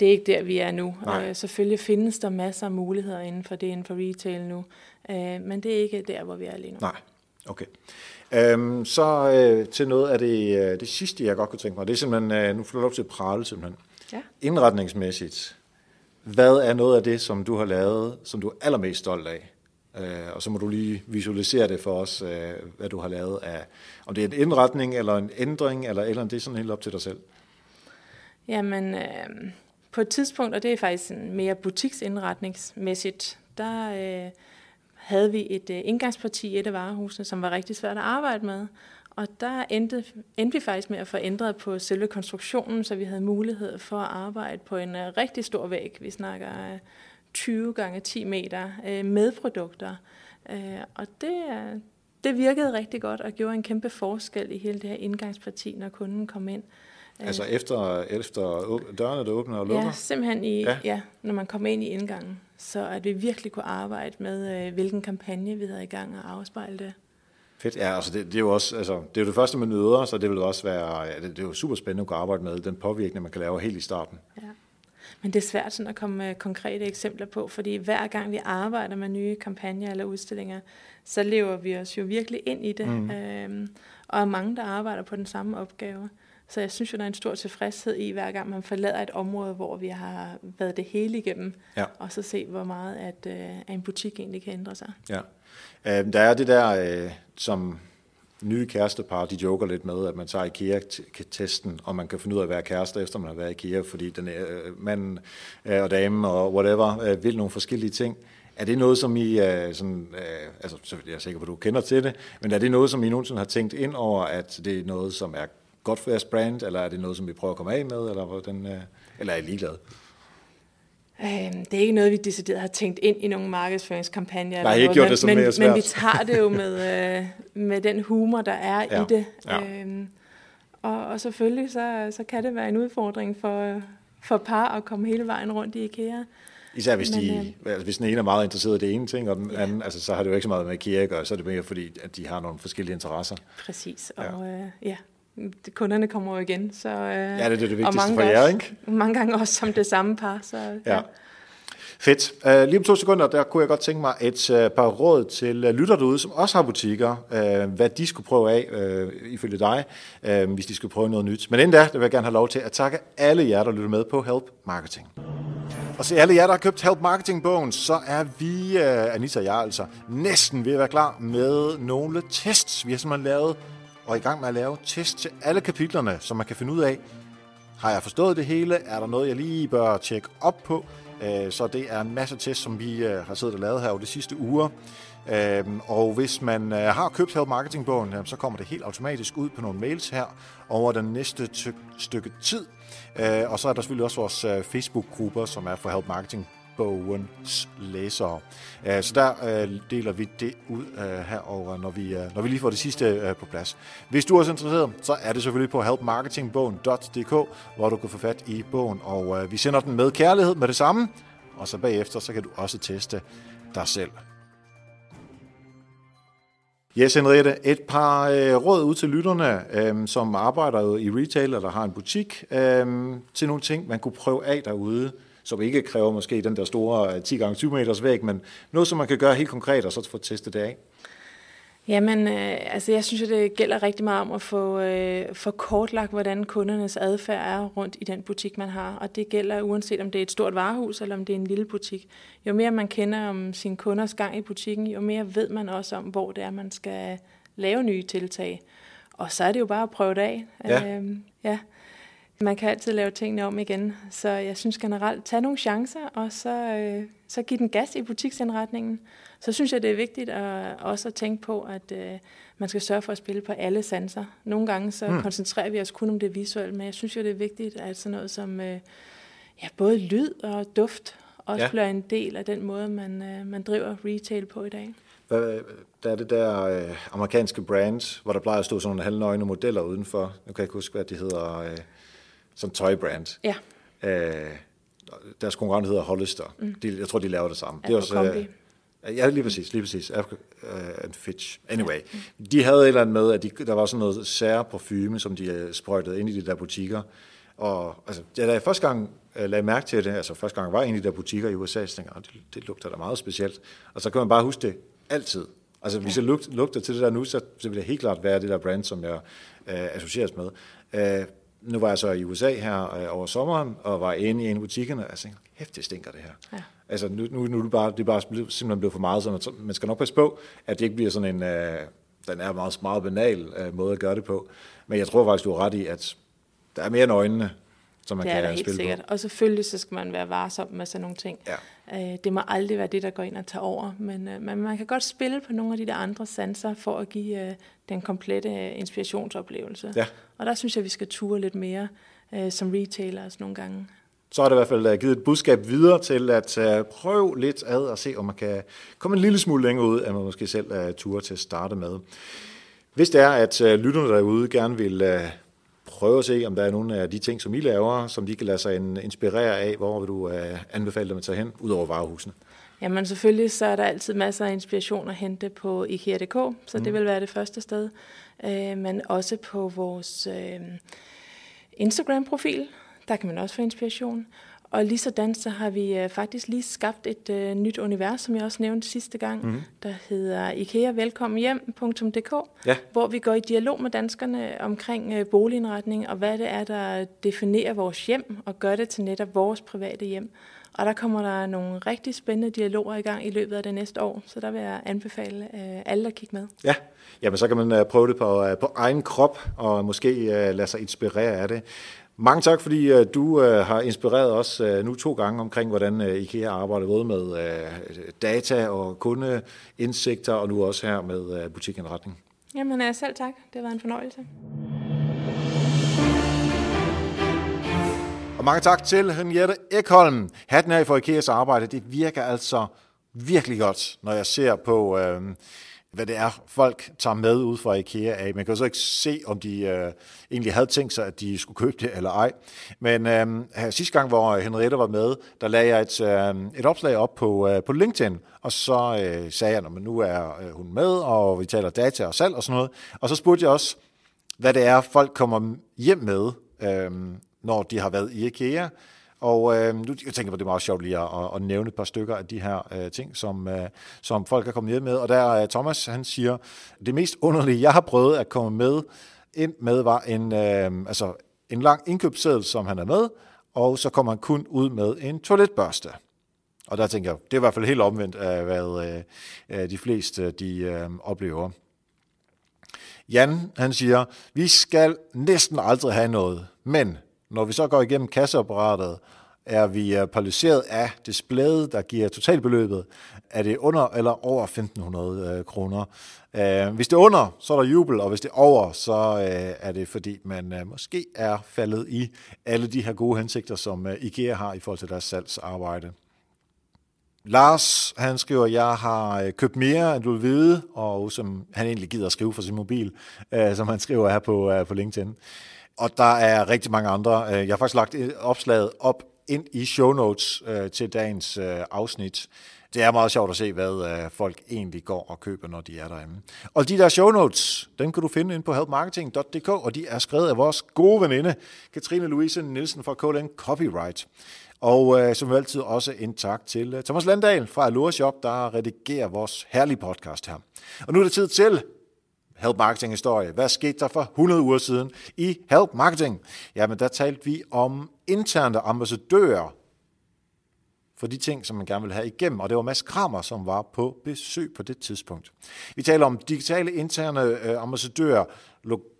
Det er ikke der, vi er nu. Øh, selvfølgelig findes der masser af muligheder inden for det, inden for retail nu. Øh, men det er ikke der, hvor vi er lige nu. Nej, okay. Øhm, så øh, til noget af det, øh, det sidste, jeg godt kunne tænke mig. Det er simpelthen, øh, nu får du lov til at prale simpelthen. Ja. Indretningsmæssigt, hvad er noget af det, som du har lavet, som du er allermest stolt af? Øh, og så må du lige visualisere det for os, øh, hvad du har lavet af, om det er en indretning, eller en ændring, eller, eller det er sådan helt op til dig selv. Jamen, øh, på et tidspunkt, og det er faktisk mere butiksindretningsmæssigt, der... Øh, havde vi et øh, indgangsparti i et af varehusene, som var rigtig svært at arbejde med. Og der endte, endte vi faktisk med at få ændret på selve konstruktionen, så vi havde mulighed for at arbejde på en øh, rigtig stor væg. Vi snakker øh, 20 gange 10 meter øh, med produkter. Øh, og det, øh, det virkede rigtig godt og gjorde en kæmpe forskel i hele det her indgangsparti, når kunden kom ind. Altså efter, efter dørene, der åbner og lukker? Ja, simpelthen i, ja. Ja, når man kommer ind i indgangen så at vi virkelig kunne arbejde med, øh, hvilken kampagne vi havde i gang og afspejle det. Fedt, ja, altså det, det, er jo også, altså, det er jo det første, man nyder, så det vil også være, ja, det, det er jo super spændende at kunne arbejde med, den påvirkning, man kan lave helt i starten. Ja. Men det er svært sådan at komme med konkrete eksempler på, fordi hver gang vi arbejder med nye kampagner eller udstillinger, så lever vi os jo virkelig ind i det, mm. øhm, og er mange, der arbejder på den samme opgave. Så jeg synes jo, der er en stor tilfredshed i, hver gang man forlader et område, hvor vi har været det hele igennem, ja. og så se, hvor meget at, øh, at en butik egentlig kan ændre sig. Ja. Øh, der er det der, øh, som nye kærestepar, de joker lidt med, at man tager IKEA-testen, og man kan finde ud af at være kærester, efter man har været i IKEA, fordi den øh, manden øh, og damen og whatever øh, vil nogle forskellige ting. Er det noget, som I, øh, sådan, øh, altså jeg er sikker på, at du kender til det, men er det noget, som I nogensinde har tænkt ind over, at det er noget, som er godt for jeres brand, eller er det noget, som vi prøver at komme af med, eller, hvordan, øh, eller er I ligeglade? Øhm, det er ikke noget, vi decideret har tænkt ind i nogle markedsføringskampagner. Nej, ikke gjort det som men, mere svært. Men vi tager det jo med, øh, med den humor, der er ja. i det. Ja. Øhm, og, og selvfølgelig så, så kan det være en udfordring for, for par at komme hele vejen rundt i IKEA. Især hvis, Men, de, øh, altså, hvis den ene er meget interesseret i det ene ting, og den ja. anden, altså, så har det jo ikke så meget med IKEA at gøre, så er det mere fordi, at de har nogle forskellige interesser. Præcis, og ja, øh, ja kunderne kommer jo igen. Så, øh, ja, det er det vigtigste mange for jer, ikke? Mange gange også som det samme par. Så, ja. ja. Fedt. Uh, lige om to sekunder, der kunne jeg godt tænke mig et uh, par råd til uh, lytter derude, som også har butikker, uh, hvad de skulle prøve af, uh, ifølge dig, uh, hvis de skulle prøve noget nyt. Men inden da, der vil jeg gerne have lov til at takke alle jer, der lytter med på Help Marketing. Og se alle jer, der har købt Help Marketing-bogen, så er vi, uh, Anita og jeg altså, næsten ved at være klar med nogle tests. Vi har simpelthen lavet og i gang med at lave test til alle kapitlerne, så man kan finde ud af, har jeg forstået det hele? Er der noget, jeg lige bør tjekke op på? Øh, så det er en masse tests, som vi øh, har siddet og lavet her over de sidste uger. Øh, og hvis man har købt Help Marketing-bogen, så kommer det helt automatisk ud på nogle mails her over den næste stykke tid. og så er der selvfølgelig også vores Facebook-grupper, som er for Help Marketing bogens læsere. Øh, så der øh, deler vi det ud øh, herover, når vi, når vi lige får det sidste på plads. Hvis du er også interesseret, så er det selvfølgelig på helpmarketingbogen.dk, hvor du kan få fat i bogen, og vi sender den med kærlighed med det samme, og så bagefter så kan du også teste dig selv. Yes, Henriette, et par øh, råd ud til lytterne, øh, som arbejder i retail eller har en butik, øh, til nogle ting, man kunne prøve af derude, som ikke kræver måske den der store 10 x 20 meters væg, men noget, som man kan gøre helt konkret og så få testet det af. Jamen, øh, altså jeg synes, at det gælder rigtig meget om at få, øh, få kortlagt, hvordan kundernes adfærd er rundt i den butik, man har. Og det gælder uanset om det er et stort varehus, eller om det er en lille butik. Jo mere man kender om sine kunders gang i butikken, jo mere ved man også om, hvor det er, man skal lave nye tiltag. Og så er det jo bare at prøve det af. Ja. Øhm, ja. Man kan altid lave tingene om igen. Så jeg synes generelt, tag nogle chancer, og så, øh, så giv den gas i butiksindretningen. Så synes jeg, det er vigtigt at, også at tænke på, at øh, man skal sørge for at spille på alle sanser. Nogle gange så mm. koncentrerer vi os kun om det visuelle, men jeg synes jo, det er vigtigt, at sådan noget som øh, ja, både lyd og duft også ja. bliver en del af den måde, man, øh, man driver retail på i dag. Der er det der øh, amerikanske brand, hvor der plejer at stå sådan nogle halvnøgne modeller udenfor. Nu kan jeg ikke huske, hvad de hedder. Øh, sådan tøj brand. Ja. Øh, deres konkurrent hedder Hollister. Mm. De, jeg tror, de laver det samme. det er også, øh, Ja, lige præcis, lige præcis. Africa, uh, and Fitch. Anyway, de havde et eller andet med, at de, der var sådan noget sær parfume, som de uh, sprøjtede ind i de der butikker. Og altså, da jeg første gang uh, lagde mærke til det, altså første gang var en i de der butikker i USA, så tænkte jeg, det, det lugter da meget specielt. Og så kan man bare huske det altid. Altså, hvis jeg lugter, lugter til det der nu, så, så vil det helt klart være det der brand, som jeg uh, associeres med. Uh, nu var jeg så i USA her uh, over sommeren, og var inde i en af butikkerne, og jeg tænkte, hæft, det stinker det her. Ja. Altså nu, nu, nu er det bare, det er bare simpelthen blevet for meget, så man skal nok passe på, at det ikke bliver sådan en, uh, den er meget, meget banal uh, måde at gøre det på. Men jeg tror faktisk, du har ret i, at der er mere end øjnene, som man det kan er helt spille sikkert. på. Og selvfølgelig så skal man være varsom med sådan nogle ting. Ja. Uh, det må aldrig være det, der går ind og tager over, men, uh, men man kan godt spille på nogle af de der andre sanser for at give uh, den komplette inspirationsoplevelse. Ja. Og der synes jeg, vi skal ture lidt mere øh, som retailers nogle gange så har det i hvert fald øh, givet et budskab videre til at øh, prøve lidt ad og se, om man kan komme en lille smule længere ud, end man måske selv øh, uh, ture til at starte med. Hvis det er, at lytterne derude gerne vil prøve at se, om der er nogle af de ting, som I laver, som de kan lade sig inspirere af, hvor vil du anbefale dem at tage hen, ud over varehusene? Jamen selvfølgelig, så er der altid masser af inspiration at hente på IKEA.dk, så mm. det vil være det første sted. Uh, men også på vores uh, Instagram-profil, der kan man også få inspiration. Og lige sådan så har vi øh, faktisk lige skabt et øh, nyt univers, som jeg også nævnte sidste gang, mm. der hedder IKEA Velkommen Hjem.dk, ja. hvor vi går i dialog med danskerne omkring øh, boligindretning og hvad det er, der definerer vores hjem og gør det til netop vores private hjem. Og der kommer der nogle rigtig spændende dialoger i gang i løbet af det næste år, så der vil jeg anbefale øh, alle at kigge med. Ja, Jamen, så kan man uh, prøve det på, uh, på egen krop og måske uh, lade sig inspirere af det. Mange tak, fordi uh, du uh, har inspireret os uh, nu to gange omkring, hvordan uh, IKEA arbejder både med data og kundeindsigter, og nu også her med uh, butikindretning. Jamen selv tak. Det har været en fornøjelse. Og mange tak til Henriette Ekholm. Hatten af for IKEAs arbejde, det virker altså virkelig godt, når jeg ser på... Uh, hvad det er, folk tager med ud fra IKEA af. Man kan jo så ikke se, om de øh, egentlig havde tænkt sig, at de skulle købe det eller ej. Men øh, sidste gang, hvor Henriette var med, der lagde jeg et, øh, et opslag op på, øh, på LinkedIn, og så øh, sagde jeg, at nu er øh, hun med, og vi taler data og salg og sådan noget. Og så spurgte jeg også, hvad det er, folk kommer hjem med, øh, når de har været i IKEA. Og øh, nu jeg tænker jeg, det er meget sjovt lige at, at nævne et par stykker af de her øh, ting, som, øh, som folk er kommet hjem med. Og der er Thomas, han siger, det mest underlige, jeg har prøvet at komme med ind med, var en, øh, altså en lang indkøbsseddel, som han er med, og så kommer han kun ud med en toiletbørste. Og der tænker jeg, det er i hvert fald helt omvendt af, hvad øh, de fleste de øh, oplever. Jan, han siger, vi skal næsten aldrig have noget, men når vi så går igennem kasseapparatet, er vi øh, paralyseret af displayet, der giver totalbeløbet. Er det under eller over 1.500 øh, kroner? Øh, hvis det er under, så er der jubel, og hvis det er over, så er det fordi, man måske er faldet i alle de her gode hensigter, som IKEA har i forhold til deres salgsarbejde. Lars, han skriver, at jeg har købt mere, end du vil vide, og som han egentlig gider at skrive for sin mobil, som han skriver her på, på LinkedIn. Og der er rigtig mange andre. Øh, jeg har faktisk lagt øh, opslaget op ind i show notes øh, til dagens afsnit. Det er meget sjovt at se, hvad folk egentlig går og køber, når de er derinde. Og de der show notes, dem kan du finde ind på helpmarketing.dk, og de er skrevet af vores gode veninde, Katrine Louise Nielsen fra KLN Copyright. Og øh, som altid også en tak til øh, Thomas Landahl fra Allure Shop, der redigerer vores herlige podcast her. Og nu er det tid til Help Marketing Historie. Hvad skete der for 100 uger siden i Help Marketing? Jamen, der talte vi om interne ambassadører for de ting, som man gerne vil have igennem. Og det var Mads Kramer, som var på besøg på det tidspunkt. Vi taler om digitale interne øh, ambassadører,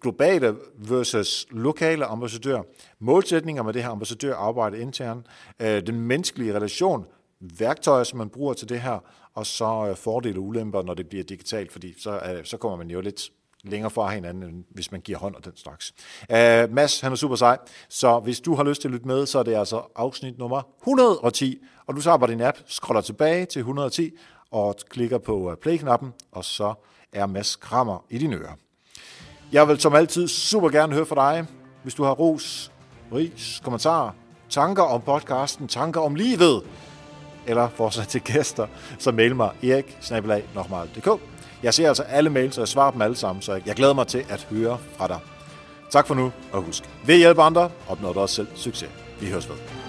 globale versus lokale ambassadører, målsætninger med det her ambassadørarbejde internt, øh, den menneskelige relation, værktøjer, som man bruger til det her, og så øh, fordele og ulemper, når det bliver digitalt, fordi så, øh, så kommer man jo lidt længere fra hinanden, end hvis man giver hånd og den slags. Uh, Mads, han er super sej, så hvis du har lyst til at lytte med, så er det altså afsnit nummer 110, og du tager bare din app, scroller tilbage til 110, og klikker på play-knappen, og så er Mads Krammer i dine ører. Jeg vil som altid super gerne høre fra dig, hvis du har ros, ris, kommentarer, tanker om podcasten, tanker om livet, eller forslag til gæster, så mail mig erik Jeg ser altså alle mails, og jeg svarer dem alle sammen, så jeg glæder mig til at høre fra dig. Tak for nu, og husk, ved hjælpe andre, opnår du også selv succes. Vi høres ved.